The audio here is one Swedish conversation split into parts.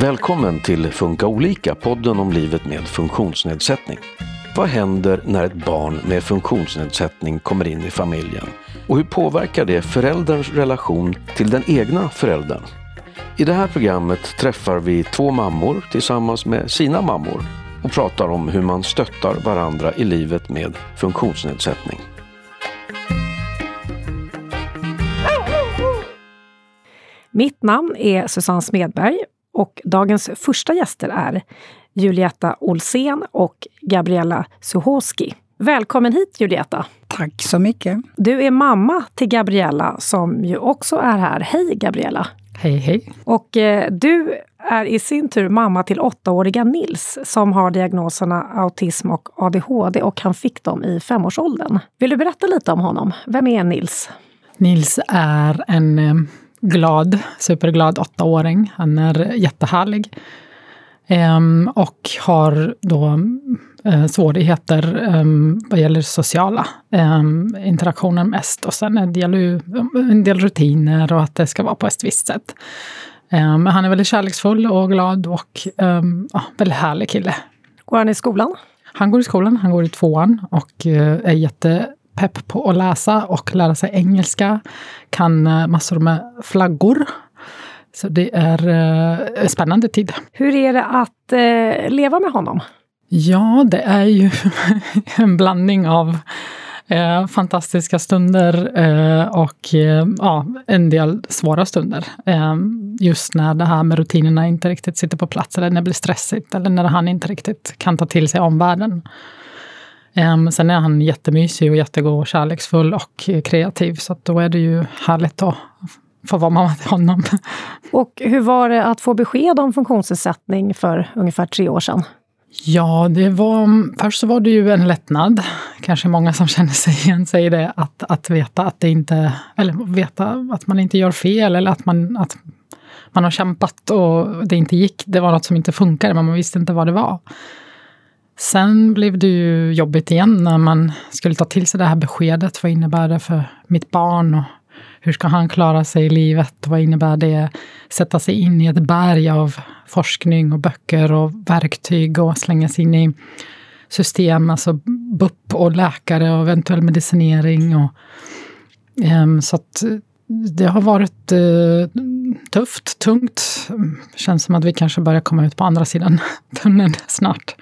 Välkommen till Funka olika, podden om livet med funktionsnedsättning. Vad händer när ett barn med funktionsnedsättning kommer in i familjen? Och hur påverkar det förälderns relation till den egna föräldern? I det här programmet träffar vi två mammor tillsammans med sina mammor och pratar om hur man stöttar varandra i livet med funktionsnedsättning. Mitt namn är Susanne Smedberg och dagens första gäster är Julietta Olsén och Gabriella Suhoski. Välkommen hit Julietta! Tack så mycket! Du är mamma till Gabriella som ju också är här. Hej Gabriella! Hej hej! Och eh, du är i sin tur mamma till åttaåriga Nils som har diagnoserna autism och ADHD och han fick dem i femårsåldern. Vill du berätta lite om honom? Vem är Nils? Nils är en eh, glad, superglad åttaåring. Han är jättehärlig. Um, och har då uh, svårigheter um, vad gäller sociala um, interaktioner mest. Och sen en del, en del rutiner och att det ska vara på ett visst sätt. Men han är väldigt kärleksfull och glad och ja, väldigt härlig kille. Går han i skolan? Han går i skolan, han går i tvåan och uh, är jätte pepp på att läsa och lära sig engelska. Kan uh, massor med flaggor. Så det är uh, en spännande tid. Hur är det att uh, leva med honom? Ja, det är ju en blandning av Eh, fantastiska stunder eh, och eh, ja, en del svåra stunder. just när det här med rutinerna inte riktigt sitter på plats, eller när det blir stressigt, eller när han inte riktigt kan ta till sig omvärlden. Um, sen är han jättemysig och jättegod och kärleksfull och kreativ, så då är det ju härligt att få vara mamma till honom. Och hur var det att få besked om funktionsnedsättning för ungefär tre år sedan? Ja, det var, först så var det ju en lättnad. Kanske många som känner sig igen sig i det, att, att veta att det inte, eller veta att man inte gör fel eller att man, att man har kämpat och det inte gick. Det var något som inte funkade, men man visste inte vad det var. Sen blev det ju jobbigt igen när man skulle ta till sig det här beskedet. Vad innebär det för mitt barn? Och hur ska han klara sig i livet? Vad innebär det? Sätta sig in i ett berg av forskning och böcker och verktyg och slänga sig in i system, alltså BUP och läkare och eventuell medicinering. Och, um, så att det har varit uh, tufft, tungt. Känns som att vi kanske börjar komma ut på andra sidan tunneln snart.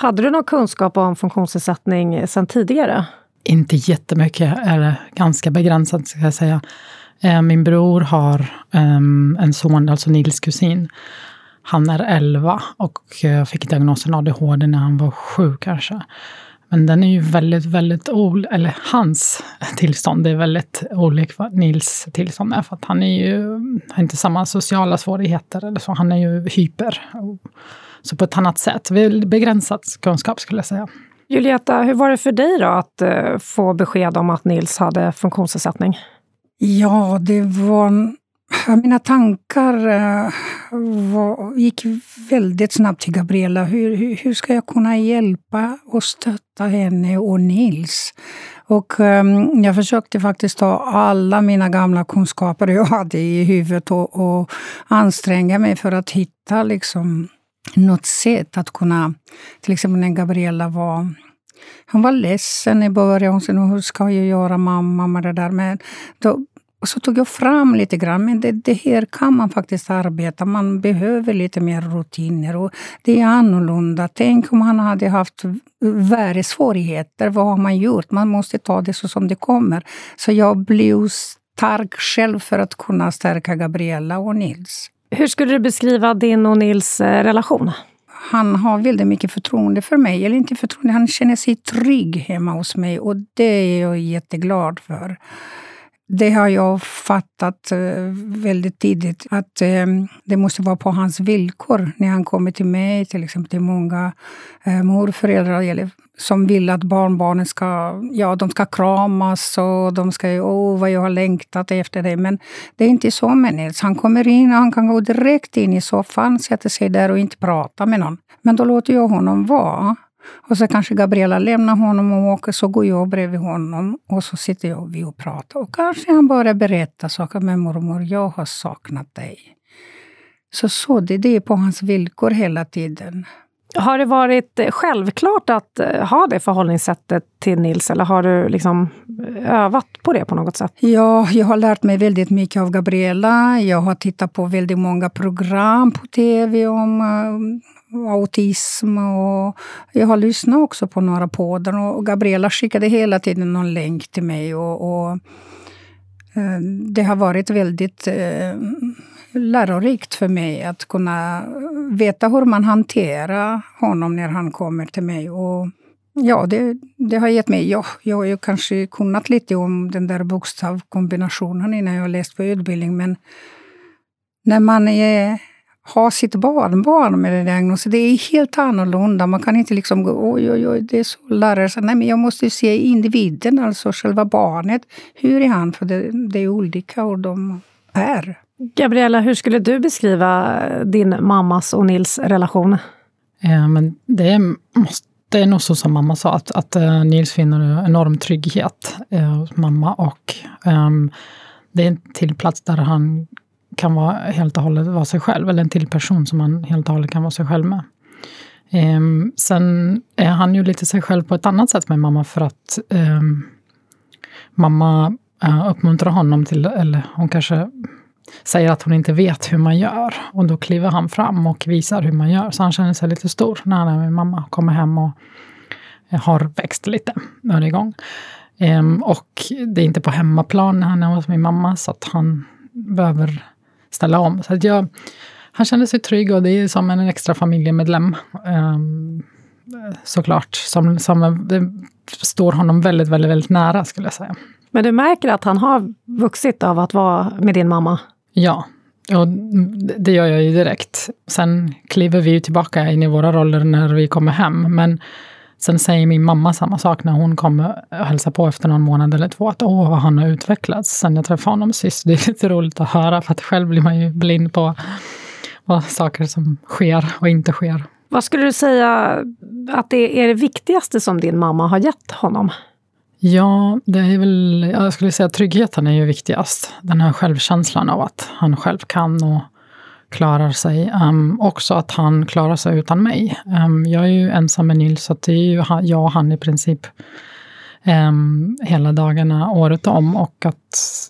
Hade du någon kunskap om funktionsnedsättning sedan tidigare? Inte jättemycket, eller ganska begränsat ska jag säga. Eh, min bror har ehm, en son, alltså Nils kusin. Han är 11 och eh, fick diagnosen ADHD när han var sju kanske. Men den är ju väldigt, väldigt olika, eller hans tillstånd är väldigt olikt vad Nils tillstånd är. För att han är ju, har inte samma sociala svårigheter eller så. Han är ju hyper. Så på ett annat sätt. Begränsad kunskap skulle jag säga. Julieta, hur var det för dig då att uh, få besked om att Nils hade funktionsnedsättning? Ja, det var... Mina tankar uh, var, gick väldigt snabbt till Gabriella. Hur, hur, hur, ska jag kunna hjälpa och stötta henne och Nils? Och um, jag försökte faktiskt ta alla mina gamla kunskaper jag hade i huvudet och, och anstränga mig för att hitta liksom, något sätt att kunna... Till exempel när Gabriella var... Hon var ledsen i början. Hon sa, hur ska jag göra mamma med det där? Men då, och så tog jag fram lite grann, men det, det, här kan man faktiskt arbeta. Man behöver lite mer rutiner och det är annorlunda. Tänk om han hade haft värre svårigheter. Vad har man gjort? Man måste ta det så som det kommer. Så jag blev stark själv för att kunna stärka Gabriella och Nils. Hur skulle du beskriva din och Nils eh, relation? Han har väldigt mycket förtroende för mig. Eller inte förtroende, han känner sig trygg hemma hos mig och det är jag jätteglad för. Det har jag fattat eh, väldigt tidigt, att ehm, det måste vara på hans villkor när han kommer till mig. Till exempel till många eh, morföräldrar som vill att barnbarnen ska, ja, de ska kramas och de ska, åh vad jag har längtat efter dig. Men det är inte så med Nils. Han kommer in och han kan gå direkt in i soffan, sätta sig där och inte prata med någon. Men då låter jag honom vara. Och så kanske Gabriella lämnar honom och åker, så går jag bredvid honom och så sitter jag och vi och pratar. Och kanske han börjar berätta saker med mormor, jag har saknat dig. Så, så det, det är på hans villkor hela tiden. Har det varit eh, självklart att eh, ha det förhållningssättet till Nils eller har du liksom eh, övat på det på något sätt? Ja, jag har lärt mig väldigt mycket av Gabriella. Jag har tittat på väldigt många program på tv om autism. Och jag har lyssnat också på några poddar. Och Gabriella skickade hela tiden någon länk till mig. Och, och Det har varit väldigt lärorikt för mig att kunna veta hur man hanterar honom när han kommer till mig. Och ja, det, det har gett mig... Ja, jag har ju kanske kunnat lite om den där bokstavkombinationen innan jag läst på utbildning, men när man är, har sitt barnbarn med den diagnosen, det är helt annorlunda. Man kan inte liksom gå oj, oj, oj, det är så lärare. Nej, men jag måste se individen, alltså själva barnet. Hur är han? För det, det är olika hur de är. Gabriella, hur skulle du beskriva din mammas och Nils relation? Ja, men det, är, det är nog så som mamma sa, att, att äh, Nils finner enorm trygghet äh, hos mamma. Och ähm, det är en till plats där han kan vara helt och hållet vara sig själv, eller en till person som han helt och hållet kan vara sig själv med. Ähm, sen är han ju lite sig själv på ett annat sätt med mamma, för att ähm, mamma äh, uppmuntrar honom till, eller hon kanske säger att hon inte vet hur man gör. Och då kliver han fram och visar hur man gör. Så han känner sig lite stor när han är med mamma. Kommer hem och eh, har växt lite. Är igång. Ehm, och det är inte på hemmaplan när han är hos min mamma, så att han behöver ställa om. Så att jag, han känner sig trygg och det är som en extra familjemedlem. Ehm, såklart. Som, som det står honom väldigt, väldigt, väldigt nära, skulle jag säga. Men du märker att han har vuxit av att vara med din mamma? Ja, och det gör jag ju direkt. Sen kliver vi ju tillbaka in i våra roller när vi kommer hem. Men sen säger min mamma samma sak när hon kommer och hälsar på efter någon månad eller två. Att åh, vad han har utvecklats sen jag träffade honom sist. Det är lite roligt att höra, för att själv blir man ju blind på vad saker som sker och inte sker. Vad skulle du säga att det är det viktigaste som din mamma har gett honom? Ja, det är väl, jag skulle säga att tryggheten är ju viktigast. Den här självkänslan av att han själv kan och klarar sig. Um, också att han klarar sig utan mig. Um, jag är ju ensam med Nils, så det är ju jag och han i princip um, hela dagarna, året om. Och att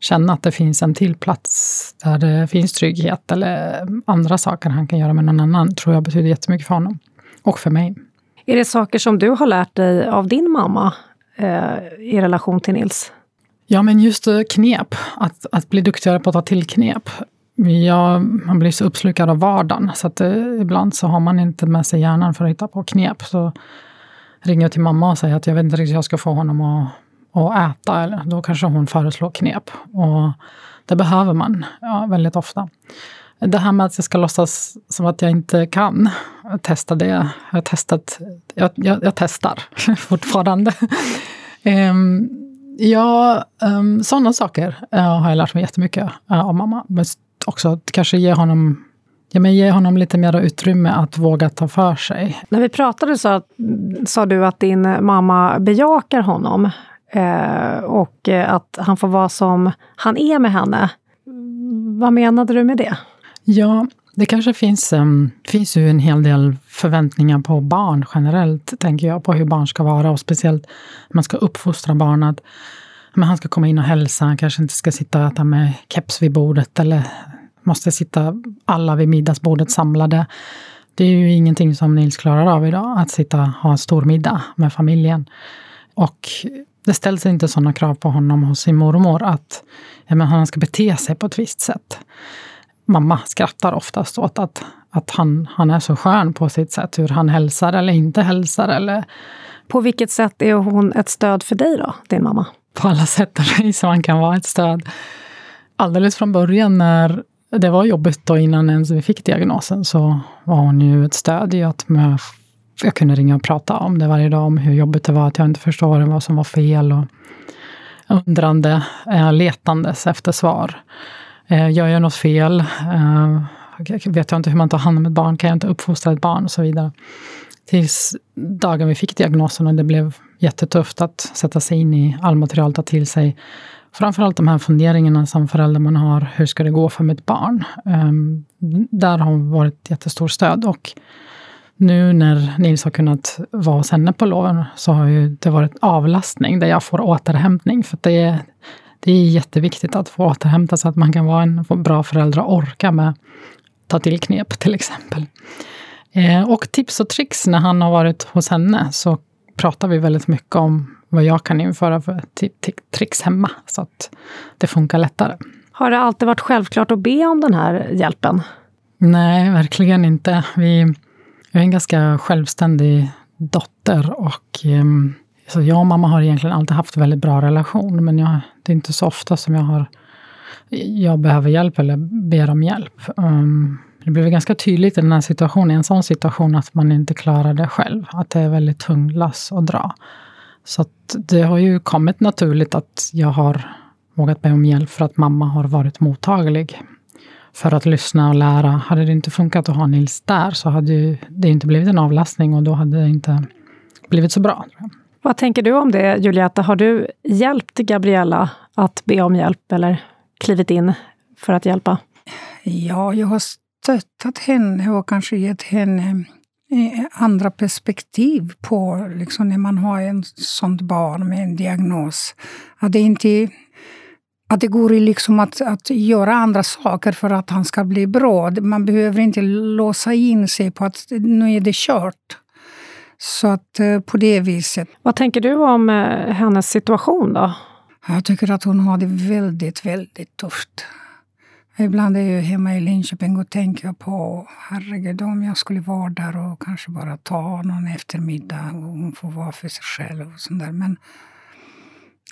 känna att det finns en till plats där det finns trygghet eller andra saker han kan göra med någon annan, tror jag betyder jättemycket för honom. Och för mig. Är det saker som du har lärt dig av din mamma eh, i relation till Nils? Ja, men just eh, knep. Att, att bli duktigare på att ta till knep. Ja, man blir så uppslukad av vardagen, så att eh, ibland så har man inte med sig hjärnan för att hitta på knep. Så ringer jag till mamma och säger att jag vet inte riktigt hur jag ska få honom att, att äta. Eller, då kanske hon föreslår knep. Och det behöver man ja, väldigt ofta. Det här med att jag ska låtsas som att jag inte kan testa det. Jag har testat, jag, jag, jag testar fortfarande. um, ja, um, sådana saker uh, har jag lärt mig jättemycket uh, av mamma. Men också att kanske ge honom Ja, men ge honom lite mer utrymme att våga ta för sig. När vi pratade så sa du att din mamma bejakar honom eh, och att han får vara som han är med henne. Vad menade du med det? Ja, det kanske finns, um, finns ju en hel del förväntningar på barn generellt, tänker jag, på hur barn ska vara och speciellt man ska uppfostra barn att men han ska komma in och hälsa, han kanske inte ska sitta och äta med keps vid bordet eller måste sitta alla vid middagsbordet samlade. Det är ju ingenting som Nils klarar av idag, att sitta och ha en stor middag med familjen. Och det ställs inte sådana krav på honom hos sin mormor att ja, men han ska bete sig på ett visst sätt mamma skrattar oftast åt att, att han, han är så skön på sitt sätt, hur han hälsar eller inte hälsar. Eller... På vilket sätt är hon ett stöd för dig då, din mamma? På alla sätt och vis man kan vara ett stöd. Alldeles från början när det var jobbigt då innan ens vi fick diagnosen så var hon ju ett stöd i att jag kunde ringa och prata om det varje dag, om hur jobbigt det var, att jag inte förstår vad som var fel. Och undrande, eh, letandes efter svar. Eh, gör jag något fel? Eh, vet jag inte hur man tar hand om ett barn? Kan jag inte uppfostra ett barn? Och så vidare. Tills dagen vi fick diagnosen och det blev jättetufft att sätta sig in i all material, ta till sig. framförallt de här funderingarna som förälder man har, hur ska det gå för mitt barn? Um, där har hon varit jättestort stöd. Och nu när Nils har kunnat vara hos henne på loven så har ju det varit avlastning där jag får återhämtning. För det är, det är jätteviktigt att få återhämta så att man kan vara en bra förälder och orka med ta till knep till exempel. Eh, och tips och tricks när han har varit hos henne så pratar vi väldigt mycket om vad jag kan införa för tricks hemma så att det funkar lättare. Har det alltid varit självklart att be om den här hjälpen? Nej, verkligen inte. Vi, jag är en ganska självständig dotter och um, så jag och mamma har egentligen alltid haft väldigt bra relation, men jag, det är inte så ofta som jag har jag behöver hjälp eller ber om hjälp. Um, det blev ganska tydligt i den här situationen, i en sån situation, att man inte klarar det själv. Att det är väldigt tung lass att dra. Så att det har ju kommit naturligt att jag har vågat be om hjälp för att mamma har varit mottaglig för att lyssna och lära. Hade det inte funkat att ha Nils där så hade det inte blivit en avlastning och då hade det inte blivit så bra. Vad tänker du om det, Julietta? Har du hjälpt Gabriella att be om hjälp eller klivit in för att hjälpa? Ja, jag har stöttat henne och kanske gett henne eh, andra perspektiv på liksom när man har en sånt barn med en diagnos. Att det inte att det går liksom att, att göra andra saker för att han ska bli bra. Man behöver inte låsa in sig på att nu är det kört. Så att eh, på det viset. Vad tänker du om eh, hennes situation då? Jag tycker att hon har det väldigt, väldigt tufft. Ibland är jag hemma i Linköping och tänker på herregud om jag skulle vara där och kanske bara ta någon eftermiddag och hon får vara för sig själv. och sånt där. Men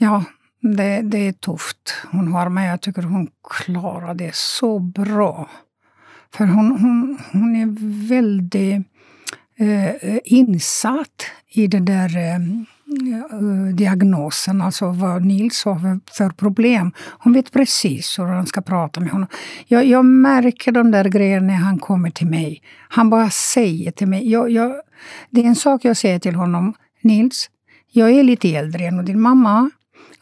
ja, det, det är tufft hon har, men jag tycker hon klarar det så bra. För hon, hon, hon är väldigt Eh, eh, insatt i den där eh, eh, diagnosen, alltså vad Nils har för, för, problem. Hon vet precis hur hon ska prata med honom. Jag, jag märker de där grejerna när han kommer till mig. Han bara säger till mig. Jag, jag, det är en sak jag säger till honom. Nils, jag är lite äldre än din mamma.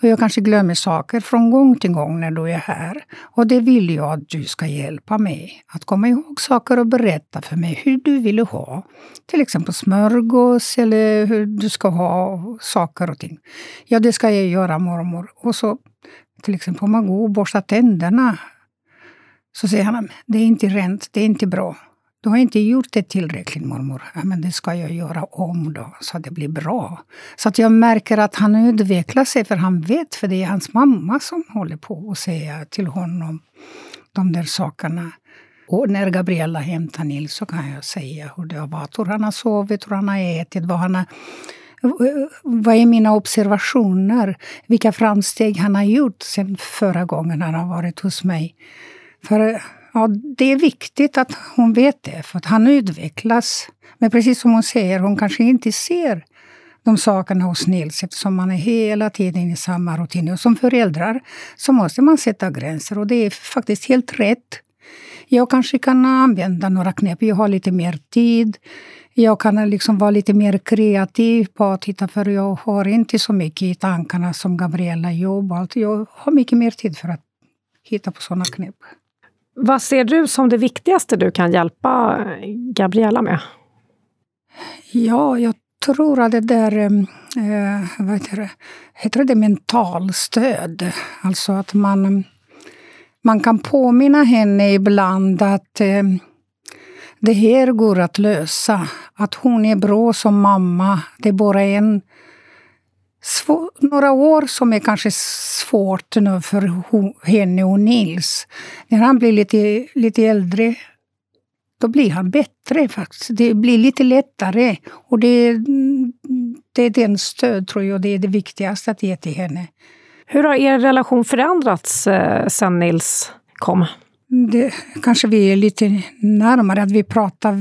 Och jag kanske glömmer saker från gång till gång när du är här. Och det vill jag att du ska hjälpa mig. Att komma ihåg saker och berätta för mig hur du vill ha. Till exempel smörgås eller hur du ska ha saker och ting. Ja, det ska jag göra mormor. Och så till exempel om man går och borstar tänderna. Så säger han, det är inte rent, det är inte bra. Du har inte gjort det tillräckligt mormor. Ja, men det ska jag göra om då, så det blir bra. Så att jag märker att han utvecklar sig, för han vet, för det är hans mamma som håller på att säga till honom de där sakerna. Och när Gabriella hämtar Nils så kan jag säga hur det har varit, hur han har sovit, hur han har ätit, vad han har vad är mina observationer? Vilka framsteg han har gjort sen förra gången han har varit hos mig. För Ja, det är viktigt att hon vet det, för att han utvecklas. Men precis som hon säger, hon kanske inte ser de sakerna hos Nils eftersom man är hela tiden i samma rutin. Och som föräldrar så måste man sätta gränser och det är faktiskt helt rätt. Jag kanske kan använda några knep. Jag har lite mer tid. Jag kan liksom vara lite mer kreativ på att titta, för jag har inte så mycket i tankarna som Gabriella jobbar. Jag har mycket mer tid för att hitta på sådana knep. Vad ser du som det viktigaste du kan hjälpa eh, Gabriella med? Ja, jag tror att det där ehm, eh, vad heter det, heter det mentalstöd. Alltså att man, man kan påminna henne ibland att eh, det här går att lösa. Att hon är bra som mamma. Det är bara en svår, några år som är kanske svårt nu för henne och Nils. När han blir lite, lite äldre, då blir han bättre faktiskt. Det blir lite lättare. Och det, det är den stöd, tror jag, det är det viktigaste att ge till henne. Hur har er relation förändrats eh, sen Nils kom? Det, kanske vi är lite närmare, att vi pratar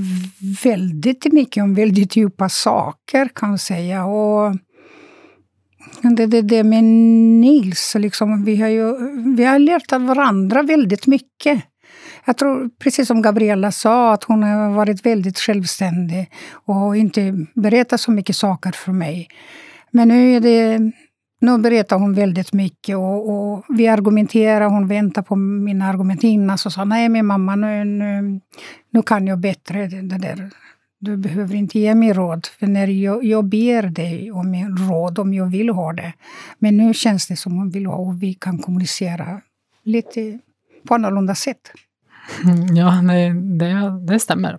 väldigt mycket om väldigt djupa saker kan jag säga. Och det, det, det med Nils, liksom, vi, har ju, vi har lärt av varandra väldigt mycket. Jag tror, precis som Gabriella sa, att hon har varit väldigt självständig och inte berättat så mycket saker för mig. Men nu är det Nu berättar hon väldigt mycket och, och vi argumenterar, hon väntar på mina argument innan. och sa nej men mamma, nu, nu, nu kan jag bättre det där. Du behöver inte ge mig råd, för när jag, jag ber dig om en råd om jag vill ha det. Men nu känns det som hon vill ha och vi kan kommunicera lite på annorlunda sätt. Mm, ja, det, det, det stämmer.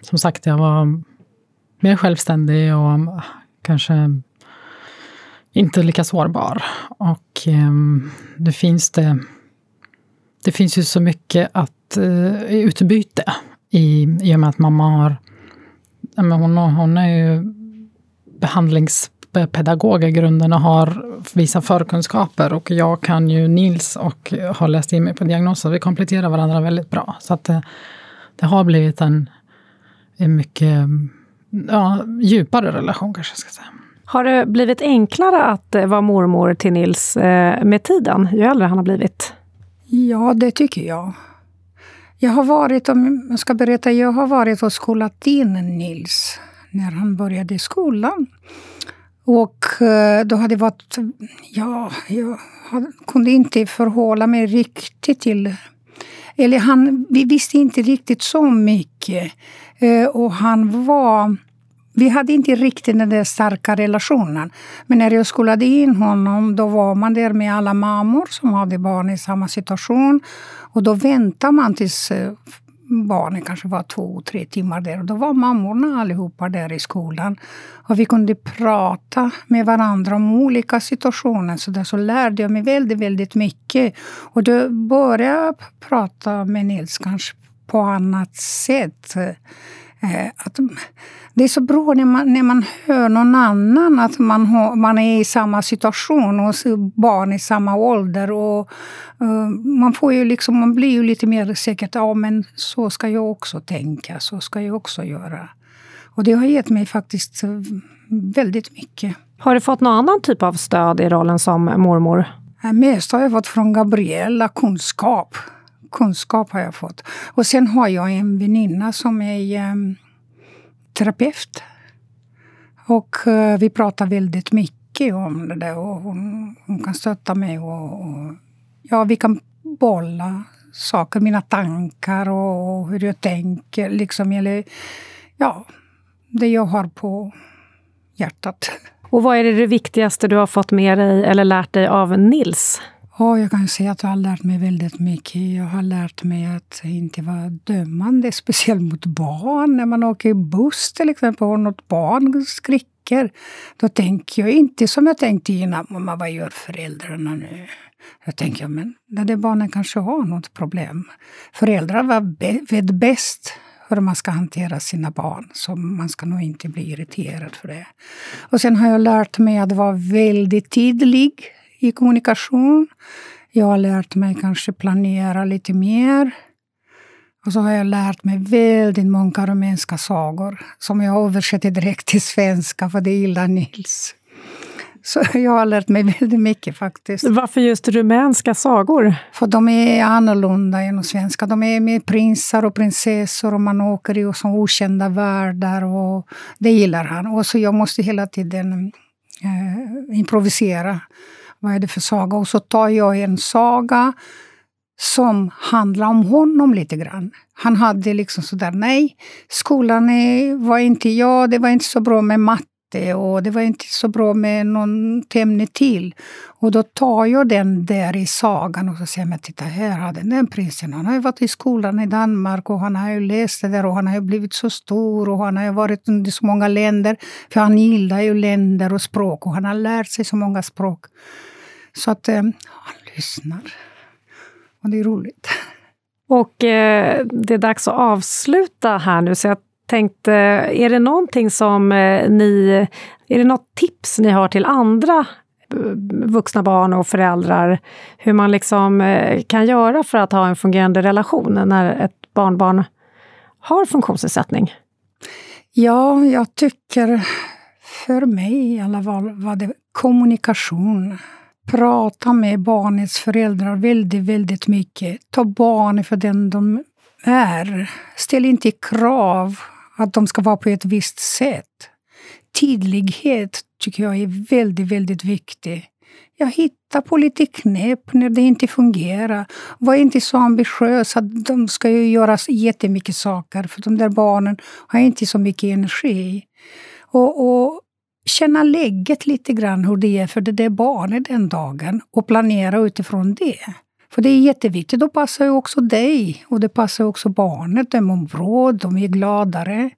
Som sagt, jag var mer självständig och ah, kanske inte lika sårbar. Och ehm, det finns det, det finns ju så mycket att eh, utbyte i, i och med att mamma har hon, hon är ju behandlingspedagog i grunden och har vissa förkunskaper. Och jag kan ju Nils och har läst in mig på diagnoser. Vi kompletterar varandra väldigt bra. Så att det, det har blivit en, en mycket ja, djupare relation kanske jag ska säga. Har det blivit enklare att eh, vara mormor till Nils eh, med tiden, ju äldre han har blivit? Ja, det tycker jag. Jag har varit, om jag ska berätta, jag har varit och skolat in Nils när han började skolan. Och eh, då hade det varit... Ja, jag kunde inte förhålla mig riktigt till... Eller han, vi visste inte riktigt så mycket. Eh, och han var vi hade inte riktigt den där starka relationen. Men när jag skolade in honom då var man där med alla mammor som hade barn i samma situation. Och då väntade man tills eh, barnen kanske var två, tre timmar där. Och då var mammorna allihopa där i skolan. Och vi kunde prata med varandra om olika situationer. Så där så lärde jag mig väldigt, väldigt mycket. Och då började jag prata med Nils kanske på annat sätt. Eh, att, det är så bra när man, när man hör någon annan att man, har, man är i samma situation och barn i samma ålder. Och, uh, man, får ju liksom, man blir ju lite mer säker. Ja, men så ska jag också tänka. Så ska jag också göra. Och det har gett mig faktiskt eh, väldigt mycket. Har du fått någon annan typ av stöd i rollen som mormor? Mest har jag fått från Gabriella, kunskap kunskap har jag fått. Och sen har jag en väninna som är terapeut. Och eh, vi pratar väldigt mycket om det där. Och hon, hon kan stötta mig. Och, och, ja, vi kan bolla saker, mina tankar och, och hur jag tänker. Liksom, eller, ja, det jag har på hjärtat. Och vad är det, det viktigaste du har fått med dig eller lärt dig av Nils? Och jag kan säga att jag har lärt mig väldigt mycket. Jag har lärt mig att inte vara dömande, speciellt mot barn. När man åker buss till exempel och något barn skriker, då tänker jag inte som jag tänkte innan. Mamma, vad gör föräldrarna nu? Jag tänker, men det där barnen kanske har något problem. Föräldrar vet bäst hur man ska hantera sina barn. Så man ska nog inte bli irriterad för det. Och sen har jag lärt mig att vara väldigt tydlig i kommunikation. Jag har lärt mig kanske planera lite mer. Och så har jag lärt mig väldigt många rumänska sagor som jag översätter direkt till svenska, för det gillar Nils. Så jag har lärt mig väldigt mycket faktiskt. Varför just rumänska sagor? För de är annorlunda än de svenska. De är med prinsar och prinsessor och man åker i som okända världar. Och det gillar han. Och så jag måste hela tiden eh, improvisera vad är det för saga? Och så tar jag en saga som handlar om honom lite grann. Han hade liksom sådär, nej, skolan var inte, jag, det var inte så bra med matte och det var inte så bra med något ämne till. Och då tar jag den där i sagan och så säger jag, titta här har den, den prinsen, han har ju varit i skolan i Danmark och han har ju läst det där och han har ju blivit så stor och han har ju varit i så många länder. För han gillar ju länder och språk och han har lärt sig så många språk. Så att eh, han lyssnar. Och det är roligt. Och eh, det är dags att avsluta här nu, så jag tänkte, är det någonting som eh, ni... Är det något tips ni har till andra eh, vuxna barn och föräldrar, hur man liksom eh, kan göra för att ha en fungerande relation när ett barnbarn har funktionsnedsättning? Ja, jag tycker för mig i alla fall var det kommunikation prata med barnets föräldrar väldigt, väldigt mycket. Ta barnet för den de är. Ställ inte krav att de ska vara på ett visst sätt. Tydlighet tycker jag är väldigt, väldigt viktigt. jag hittar på lite knep när det inte fungerar. Var inte så ambitiös att de ska ju göra jättemycket saker, för de där barnen har inte så mycket energi. Och, och känna läget lite grann hur det är för det där barnet den dagen och planera utifrån det. För det är jätteviktigt. Då passar ju också dig och det passar också barnet. De mår bra, de är gladare.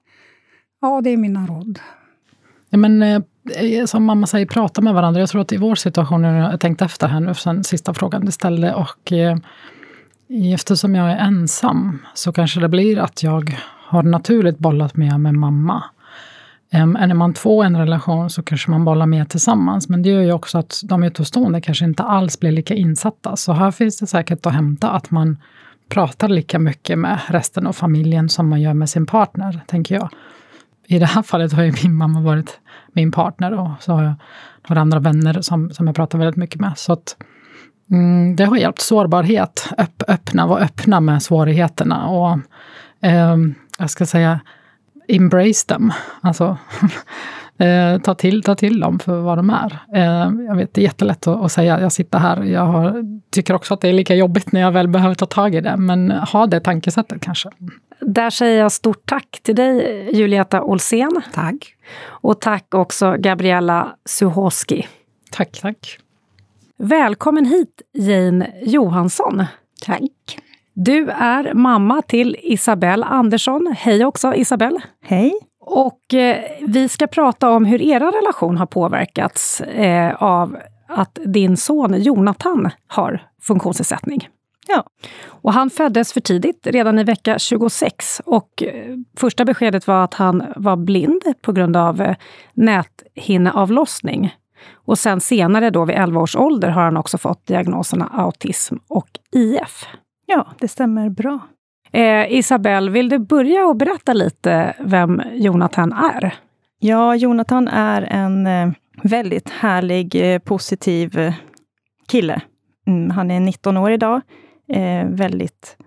Ja, det är mina råd. Ja, men, eh, som mamma säger, prata med varandra. Jag tror att i vår situation, jag har tänkt efter här nu, sen sista frågan du ställde, och eh, eftersom jag är ensam, så kanske det blir att jag har naturligt bollat mer med mamma. Um, är man två i en relation så kanske man bollar mer tillsammans, men det gör ju också att de utomstående kanske inte alls blir lika insatta. Så här finns det säkert att hämta att man pratar lika mycket med resten av familjen som man gör med sin partner, tänker jag. I det här fallet har ju min mamma varit min partner och så har jag några andra vänner som, som jag pratar väldigt mycket med. Så att, mm, det har hjälpt. Sårbarhet, öpp, öppna, vara öppna med svårigheterna och eh, jag ska säga embrace them. Alltså, eh, ta, till, ta till dem för vad de är. Eh, jag vet, det är jättelätt att, att, säga, jag sitter här, jag har, tycker också att det är lika jobbigt när jag väl behöver ta tag i det, men ha det tankesättet kanske. Där säger jag stort tack till dig, Julieta Olsén. Tack. Och tack också, Gabriella Suhoski. Tack, tack. Välkommen hit, Jane Johansson. Tack. Du är mamma till Isabelle Andersson. Hej också, Isabelle. Hej. Och eh, vi ska prata om hur er relation har påverkats eh, av att din son Jonathan har funktionsnedsättning. Ja. Och han föddes för tidigt, redan i vecka 26. Och eh, första beskedet var att han var blind på grund av eh, näthinneavlossning. Och sen senare, då vid 11 års ålder, har han också fått diagnoserna autism och IF. Ja, det stämmer bra. Eh, Isabelle, vill du börja och berätta lite vem Jonathan är? Ja, Jonathan är en eh, väldigt härlig, eh, positiv eh, kille. Mm, han är 19 år idag. Eh, väldigt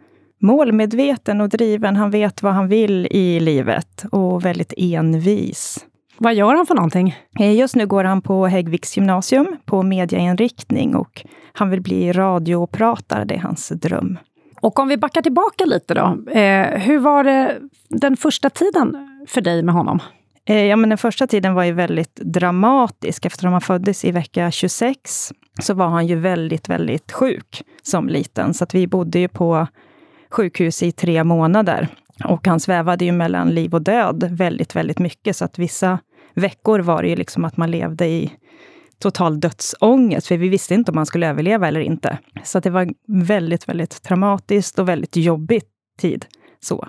målmedveten och driven. Han vet vad han vill i livet och väldigt envis. Vad gör han för någonting? Eh, just nu går han på Häggviks gymnasium på mediainriktning och han vill bli radiopratare. Det är hans dröm. Och om vi backar tillbaka lite då. Eh, hur var det den första tiden för dig med honom? Eh, ja, men den första tiden var ju väldigt dramatisk. Eftersom han föddes i vecka 26 så var han ju väldigt, väldigt sjuk som liten. Så att vi bodde ju på sjukhus i tre månader. Och han svävade ju mellan liv och död väldigt, väldigt mycket. Så att vissa veckor var det ju liksom att man levde i total dödsångest, för vi visste inte om han skulle överleva eller inte. Så det var väldigt, väldigt traumatiskt och väldigt jobbig tid. Så.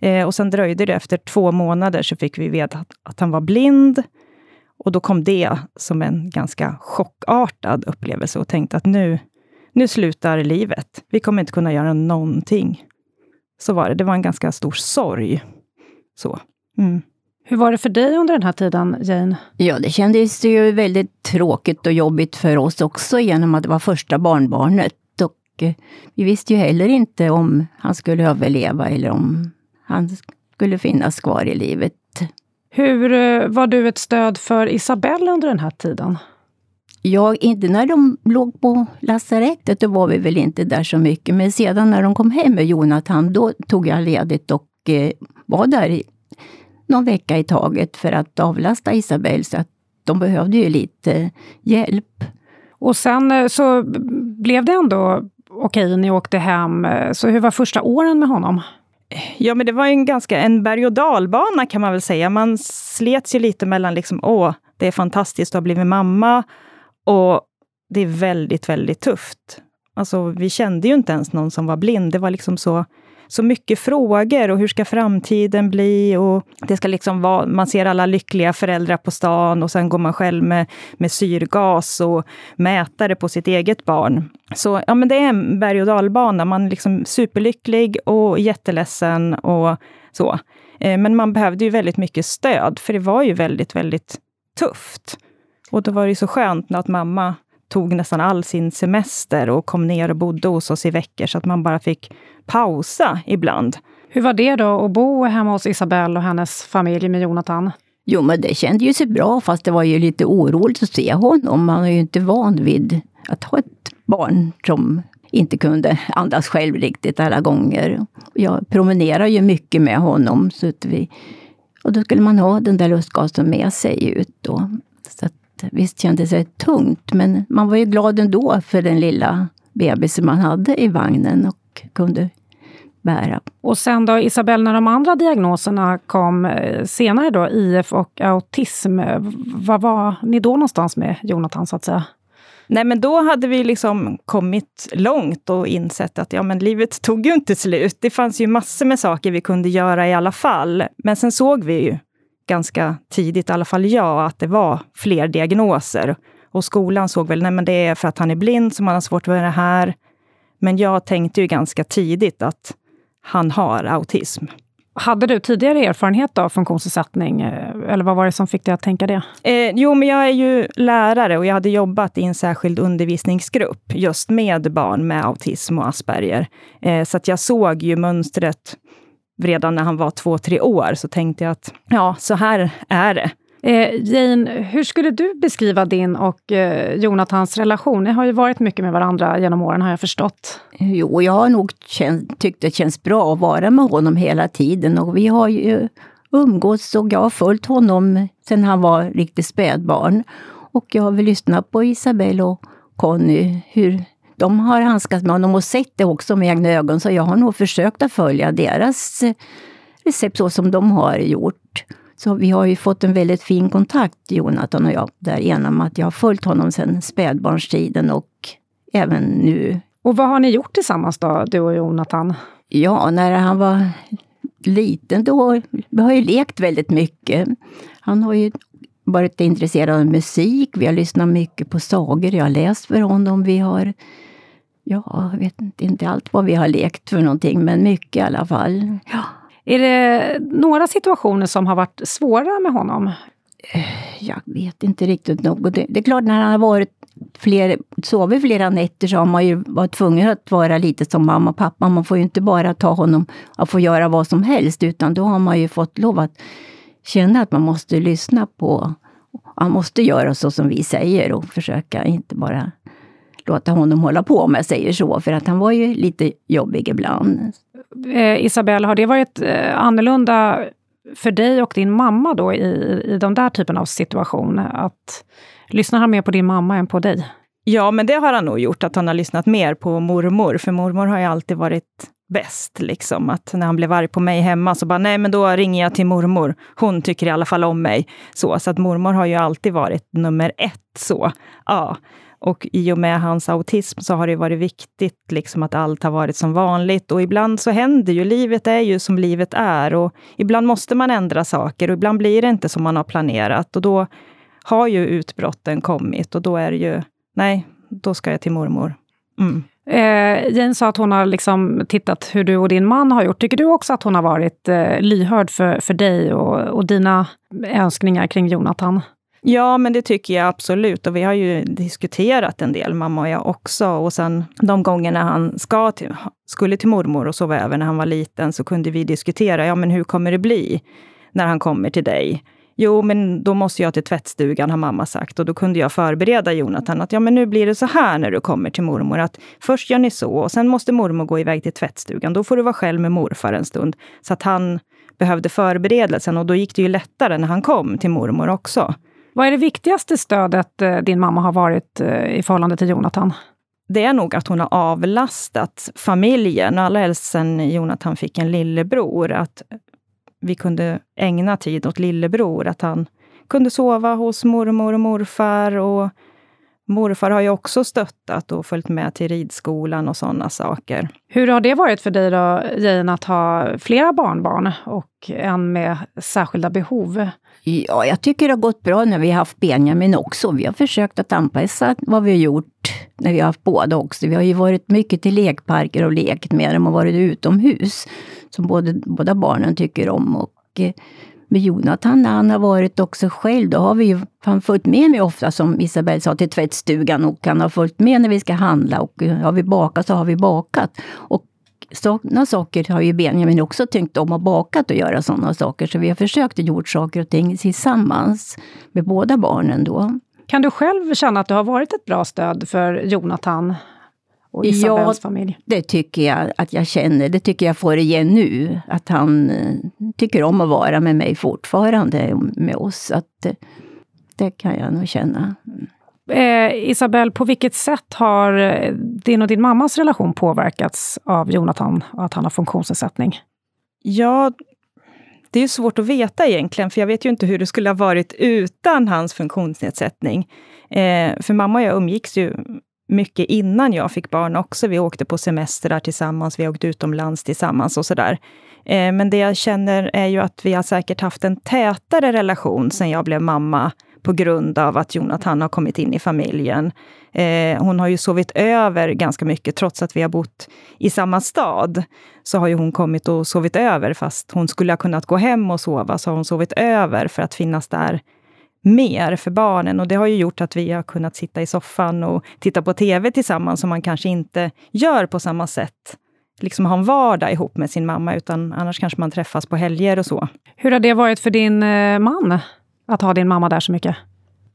Eh, och sen dröjde det, efter två månader så fick vi veta att, att han var blind. Och då kom det som en ganska chockartad upplevelse och tänkte att nu, nu slutar livet. Vi kommer inte kunna göra någonting. Så var det. Det var en ganska stor sorg. Så. Mm. Hur var det för dig under den här tiden, Jane? Ja, det kändes ju väldigt tråkigt och jobbigt för oss också genom att det var första barnbarnet. Och eh, vi visste ju heller inte om han skulle överleva eller om han skulle finnas kvar i livet. Hur eh, var du ett stöd för Isabelle under den här tiden? Ja, inte när de låg på lasarettet, då var vi väl inte där så mycket. Men sedan när de kom hem med Jonathan, då tog jag ledigt och eh, var där någon vecka i taget för att avlasta Isabelle, så att de behövde ju lite hjälp. Och sen eh, så blev det ändå okej, ni åkte hem. Så hur var första åren med honom? Ja, men det var en ganska en berg och dalbana kan man väl säga. Man slets ju lite mellan liksom, åh, det är fantastiskt att ha blivit mamma och det är väldigt, väldigt tufft. Alltså, vi kände ju inte ens någon som var blind. Det var liksom så så mycket frågor och hur ska framtiden bli? Och det ska liksom vara, man ser alla lyckliga föräldrar på stan och sen går man själv med, med syrgas och mätare på sitt eget barn. Så ja, men det är en berg och dalbana. Man är liksom superlycklig och jätteledsen och så. Eh, men man behövde ju väldigt mycket stöd, för det var ju väldigt, väldigt tufft. Och då var det så skönt att mamma tog nästan all sin semester och kom ner och bodde hos oss i veckor, så att man bara fick pausa ibland. Hur var det då att bo hemma hos Isabelle och hennes familj med Jonathan? Jo, men det kände ju sig bra, fast det var ju lite oroligt att se honom. Man är ju inte van vid att ha ett barn som inte kunde andas själv riktigt alla gånger. Jag promenerar ju mycket med honom. Så att vi, och då skulle man ha den där lustgasen med sig ut. Då. Så att, visst kändes det tungt, men man var ju glad ändå för den lilla bebisen man hade i vagnen och kunde bära. Och sen då Isabelle, när de andra diagnoserna kom eh, senare då, IF och autism, vad var ni då någonstans med Jonathan så att säga? Nej, men då hade vi liksom kommit långt och insett att ja, men livet tog ju inte slut. Det fanns ju massor med saker vi kunde göra i alla fall. Men sen såg vi ju ganska tidigt, i alla fall jag, att det var fler diagnoser. Och skolan såg väl, nej men det är för att han är blind som han har svårt med det här. Men jag tänkte ju ganska tidigt att han har autism. Hade du tidigare erfarenhet av funktionsnedsättning? Eh, eller vad var det som fick dig att tänka det? Eh, jo, men jag är ju lärare och jag hade jobbat i en särskild undervisningsgrupp just med barn med autism och Asperger. Eh, så att jag såg ju mönstret redan när han var två, tre år. Så tänkte jag att ja, så här är det. Eh, Jane, hur skulle du beskriva din och eh, Jonathans relation? Ni har ju varit mycket med varandra genom åren, har jag förstått. Jo, jag har nog känt, tyckt det känns bra att vara med honom hela tiden. Och vi har ju umgåtts och jag har följt honom sedan han var riktigt spädbarn. Och jag har väl lyssnat på Isabelle och Conny, hur de har handskats med honom och sett det också med egna ögon. Så jag har nog försökt att följa deras eh, recept så som de har gjort. Så vi har ju fått en väldigt fin kontakt, Jonathan och jag, där genom att jag har följt honom sedan spädbarnstiden och även nu. Och vad har ni gjort tillsammans då, du och Jonathan? Ja, när han var liten då, vi har ju lekt väldigt mycket. Han har ju varit intresserad av musik, vi har lyssnat mycket på sagor, jag har läst för honom, vi har Ja, jag vet inte allt vad vi har lekt för någonting, men mycket i alla fall. Ja. Är det några situationer som har varit svåra med honom? Eh, jag vet inte riktigt något. Det, det är klart, när han har varit fler, sovit flera nätter så har man ju varit tvungen att vara lite som mamma och pappa. Man får ju inte bara ta honom och få göra vad som helst, utan då har man ju fått lov att känna att man måste lyssna på... Han måste göra så som vi säger och försöka inte bara låta honom hålla på, om jag säger så. För att han var ju lite jobbig ibland. Eh, Isabelle, har det varit eh, annorlunda för dig och din mamma då i, i de där typen av situationer? Att lyssnar han mer på din mamma än på dig? Ja, men det har han nog gjort, att han har lyssnat mer på mormor. För mormor har ju alltid varit bäst. Liksom. Att när han blev arg på mig hemma så bara, nej men då ringer jag till mormor. Hon tycker i alla fall om mig. Så, så att mormor har ju alltid varit nummer ett. så. Ja. Och i och med hans autism så har det varit viktigt liksom att allt har varit som vanligt. Och ibland så händer ju, livet är ju som livet är. Och ibland måste man ändra saker och ibland blir det inte som man har planerat. Och då har ju utbrotten kommit och då är det ju, nej, då ska jag till mormor. Mm. Eh, Jane sa att hon har liksom tittat hur du och din man har gjort. Tycker du också att hon har varit eh, lyhörd för, för dig och, och dina önskningar kring Jonathan? Ja, men det tycker jag absolut. Och vi har ju diskuterat en del, mamma och jag också. Och sen de gångerna han ska till, skulle till mormor och sova över när han var liten, så kunde vi diskutera, ja men hur kommer det bli när han kommer till dig? Jo, men då måste jag till tvättstugan, har mamma sagt. Och då kunde jag förbereda Jonathan att ja, men nu blir det så här när du kommer till mormor. Att först gör ni så och sen måste mormor gå iväg till tvättstugan. Då får du vara själv med morfar en stund. Så att han behövde förberedelsen och då gick det ju lättare när han kom till mormor också. Vad är det viktigaste stödet eh, din mamma har varit eh, i förhållande till Jonathan? Det är nog att hon har avlastat familjen, och allra helst sen Jonathan fick en lillebror. Att vi kunde ägna tid åt lillebror. Att han kunde sova hos mormor och morfar. Och morfar har ju också stöttat och följt med till ridskolan och sådana saker. Hur har det varit för dig då, Jane, att ha flera barnbarn och en med särskilda behov? Ja, jag tycker det har gått bra när vi har haft Benjamin också. Vi har försökt att anpassa vad vi har gjort när vi har haft båda också. Vi har ju varit mycket till lekparker och lekt med dem och varit utomhus. Som både, båda barnen tycker om. Och eh, med Jonathan, när han har varit också själv, då har vi ju, han följt med mig ofta, som Isabelle sa, till tvättstugan. Och han har följt med när vi ska handla. Och eh, har vi bakat så har vi bakat. Och sådana saker har ju Benjamin också tänkt om och bakat och göra sådana saker. Så vi har försökt att gjort saker och ting tillsammans med båda barnen då. Kan du själv känna att du har varit ett bra stöd för Jonathan och Isabells ja, familj? det tycker jag att jag känner. Det tycker jag får igen nu. Att han eh, tycker om att vara med mig fortfarande, med oss. Att, eh, det kan jag nog känna. Eh, Isabel, på vilket sätt har eh, din och din mammas relation påverkats av Jonathan och att han har funktionsnedsättning? Ja, det är svårt att veta egentligen, för jag vet ju inte hur det skulle ha varit utan hans funktionsnedsättning. Eh, för mamma och jag umgicks ju mycket innan jag fick barn också. Vi åkte på semestrar tillsammans, vi åkte utomlands tillsammans och sådär. Eh, men det jag känner är ju att vi har säkert haft en tätare relation sen jag blev mamma på grund av att Jonathan har kommit in i familjen. Eh, hon har ju sovit över ganska mycket, trots att vi har bott i samma stad. Så har ju hon kommit och sovit över, fast hon skulle ha kunnat gå hem och sova, så har hon sovit över för att finnas där mer för barnen. Och det har ju gjort att vi har kunnat sitta i soffan och titta på TV tillsammans, som man kanske inte gör på samma sätt liksom ha en vardag ihop med sin mamma, utan annars kanske man träffas på helger och så. Hur har det varit för din eh, man? att ha din mamma där så mycket?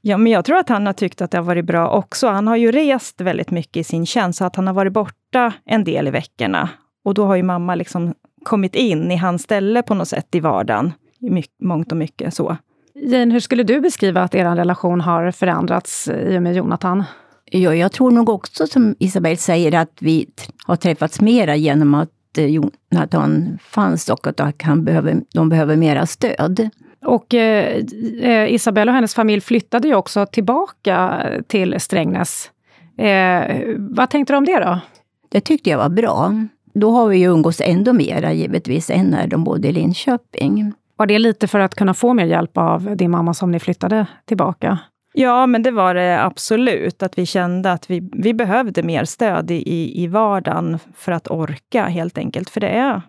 Ja, men jag tror att han har tyckt att det har varit bra också. Han har ju rest väldigt mycket i sin tjänst, så att han har varit borta en del i veckorna. Och då har ju mamma liksom kommit in i hans ställe på något sätt i vardagen, i mångt och mycket så. Jane, hur skulle du beskriva att er relation har förändrats i och med Jonathan? Ja, jag tror nog också som Isabel säger att vi har träffats mera genom att eh, Jonathan fanns och att han behöver, de behöver mera stöd. Och eh, eh, Isabella och hennes familj flyttade ju också tillbaka till Strängnäs. Eh, vad tänkte du om det då? Det tyckte jag var bra. Då har vi ju umgås ändå mera givetvis än när de bodde i Linköping. Var det lite för att kunna få mer hjälp av din mamma som ni flyttade tillbaka? Ja, men det var det absolut. Att vi kände att vi, vi behövde mer stöd i, i vardagen för att orka helt enkelt. För det är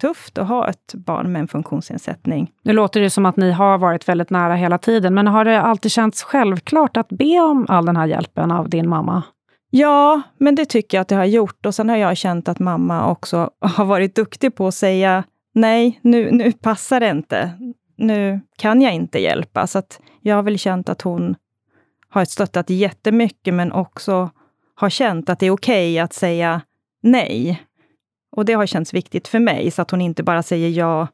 tufft att ha ett barn med en funktionsnedsättning. Nu låter det som att ni har varit väldigt nära hela tiden, men har det alltid känts självklart att be om all den här hjälpen av din mamma? Ja, men det tycker jag att det har gjort. Och sen har jag känt att mamma också har varit duktig på att säga nej, nu, nu passar det inte. Nu kan jag inte hjälpa. Så att jag har väl känt att hon har stöttat jättemycket, men också har känt att det är okej okay att säga nej. Och det har känts viktigt för mig, så att hon inte bara säger ja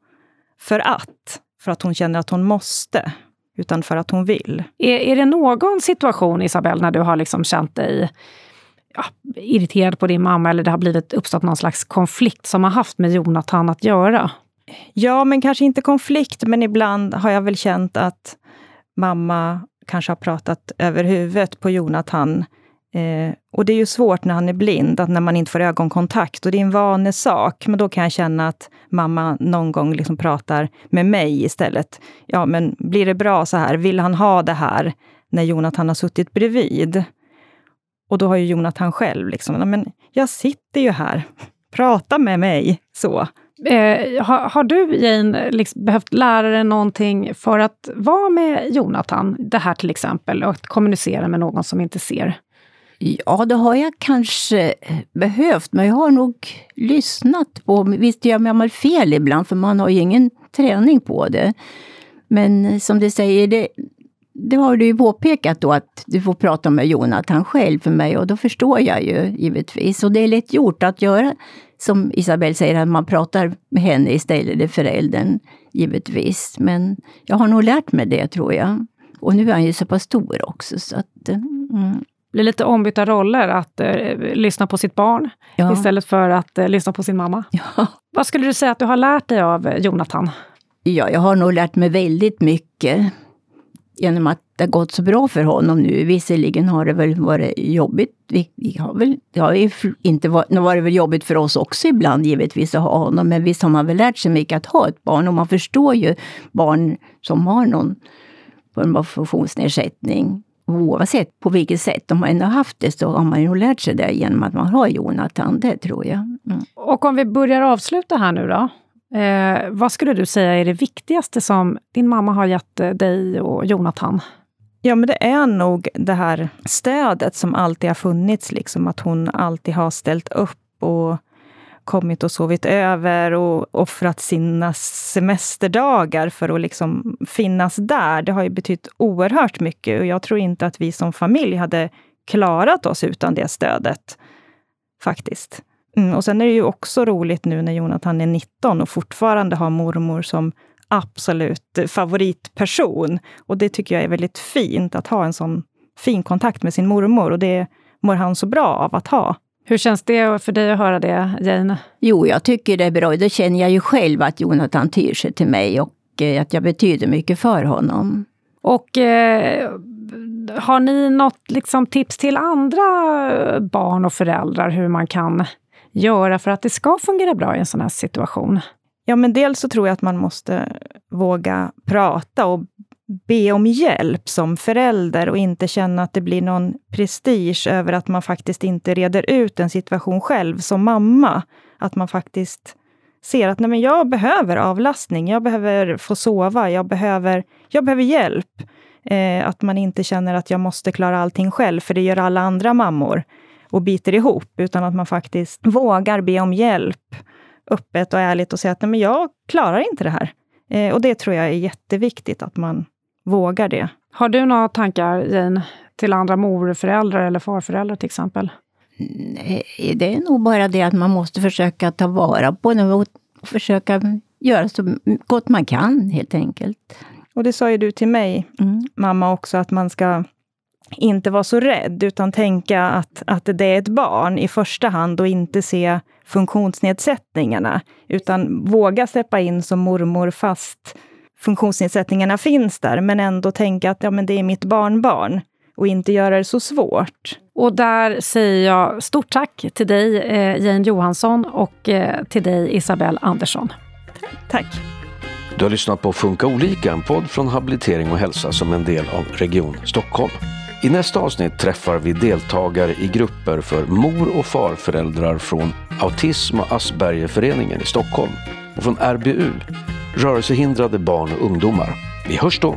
för att, för att hon känner att hon måste, utan för att hon vill. Är, är det någon situation, Isabelle, när du har liksom känt dig ja, irriterad på din mamma, eller det har blivit uppstått någon slags konflikt som har haft med Jonathan att göra? Ja, men kanske inte konflikt, men ibland har jag väl känt att mamma kanske har pratat över huvudet på Jonathan Eh, och det är ju svårt när han är blind, att när man inte får ögonkontakt. Och det är en vanesak, men då kan jag känna att mamma någon gång liksom pratar med mig istället. Ja, men blir det bra så här? Vill han ha det här? När Jonathan har suttit bredvid. Och då har ju Jonathan själv liksom, men jag sitter ju här. Prata med mig. Så. Eh, har, har, du, Jane, liksom behövt lära dig någonting för att vara med Jonathan? Det här till exempel, och att kommunicera med någon som inte ser. Ja, det har jag kanske behövt, men jag har nog lyssnat på... Visst gör man fel ibland, för man har ju ingen träning på det. Men som du säger, det, det har du ju påpekat då att du får prata med Jonathan själv för mig och då förstår jag ju givetvis. Och det är lätt gjort att göra som Isabelle säger, att man pratar med henne istället för föräldern, givetvis. Men jag har nog lärt mig det, tror jag. Och nu är han ju så pass stor också, så att... Mm blir lite ombytta roller, att eh, lyssna på sitt barn ja. istället för att eh, lyssna på sin mamma. Ja. Vad skulle du säga att du har lärt dig av Jonathan? Ja, jag har nog lärt mig väldigt mycket genom att det har gått så bra för honom nu. Visserligen har det väl varit jobbigt. Vi, vi har väl, det har ju inte varit, det varit väl jobbigt för oss också ibland givetvis att ha honom. Men visst har man väl lärt sig mycket att ha ett barn och man förstår ju barn som har någon form av funktionsnedsättning oavsett på vilket sätt de ändå haft det, så har man ju lärt sig det genom att man har Jonathan, det tror jag. Mm. Och om vi börjar avsluta här nu då. Eh, vad skulle du säga är det viktigaste som din mamma har gett eh, dig och Jonathan? Ja, men det är nog det här stödet som alltid har funnits, liksom att hon alltid har ställt upp och kommit och sovit över och offrat sina semesterdagar för att liksom finnas där. Det har ju betytt oerhört mycket och jag tror inte att vi som familj hade klarat oss utan det stödet. Faktiskt. Mm, och sen är det ju också roligt nu när Jonathan är 19 och fortfarande har mormor som absolut favoritperson. Och det tycker jag är väldigt fint, att ha en sån fin kontakt med sin mormor. Och det mår han så bra av att ha. Hur känns det för dig att höra det, Jane? Jo, jag tycker det är bra. Det känner jag ju själv att Jonathan tyr sig till mig och eh, att jag betyder mycket för honom. Och eh, har ni något liksom, tips till andra barn och föräldrar hur man kan göra för att det ska fungera bra i en sån här situation? Ja, men dels så tror jag att man måste våga prata och be om hjälp som förälder och inte känna att det blir någon prestige över att man faktiskt inte reder ut en situation själv som mamma. Att man faktiskt ser att nej men jag behöver avlastning, jag behöver få sova, jag behöver, jag behöver hjälp. Eh, att man inte känner att jag måste klara allting själv, för det gör alla andra mammor och biter ihop, utan att man faktiskt vågar be om hjälp öppet och ärligt och säga att nej men jag klarar inte det här. Eh, och det tror jag är jätteviktigt, att man vågar det. Har du några tankar, Jane, till andra morföräldrar eller farföräldrar till exempel? Nej, det är nog bara det att man måste försöka ta vara på det och försöka göra så gott man kan, helt enkelt. Och det sa ju du till mig, mm. mamma, också, att man ska inte vara så rädd, utan tänka att, att det är ett barn i första hand och inte se funktionsnedsättningarna, utan våga släppa in som mormor fast funktionsnedsättningarna finns där, men ändå tänka att ja, men det är mitt barnbarn och inte göra det så svårt. Och där säger jag stort tack till dig, eh, Jane Johansson, och eh, till dig, Isabelle Andersson. Tack. Du har lyssnat på Funka olika, en podd från Habilitering och hälsa som en del av Region Stockholm. I nästa avsnitt träffar vi deltagare i grupper för mor och farföräldrar från Autism och Aspergerföreningen i Stockholm och från RBU, Rörelsehindrade barn och ungdomar. Vi hörs då!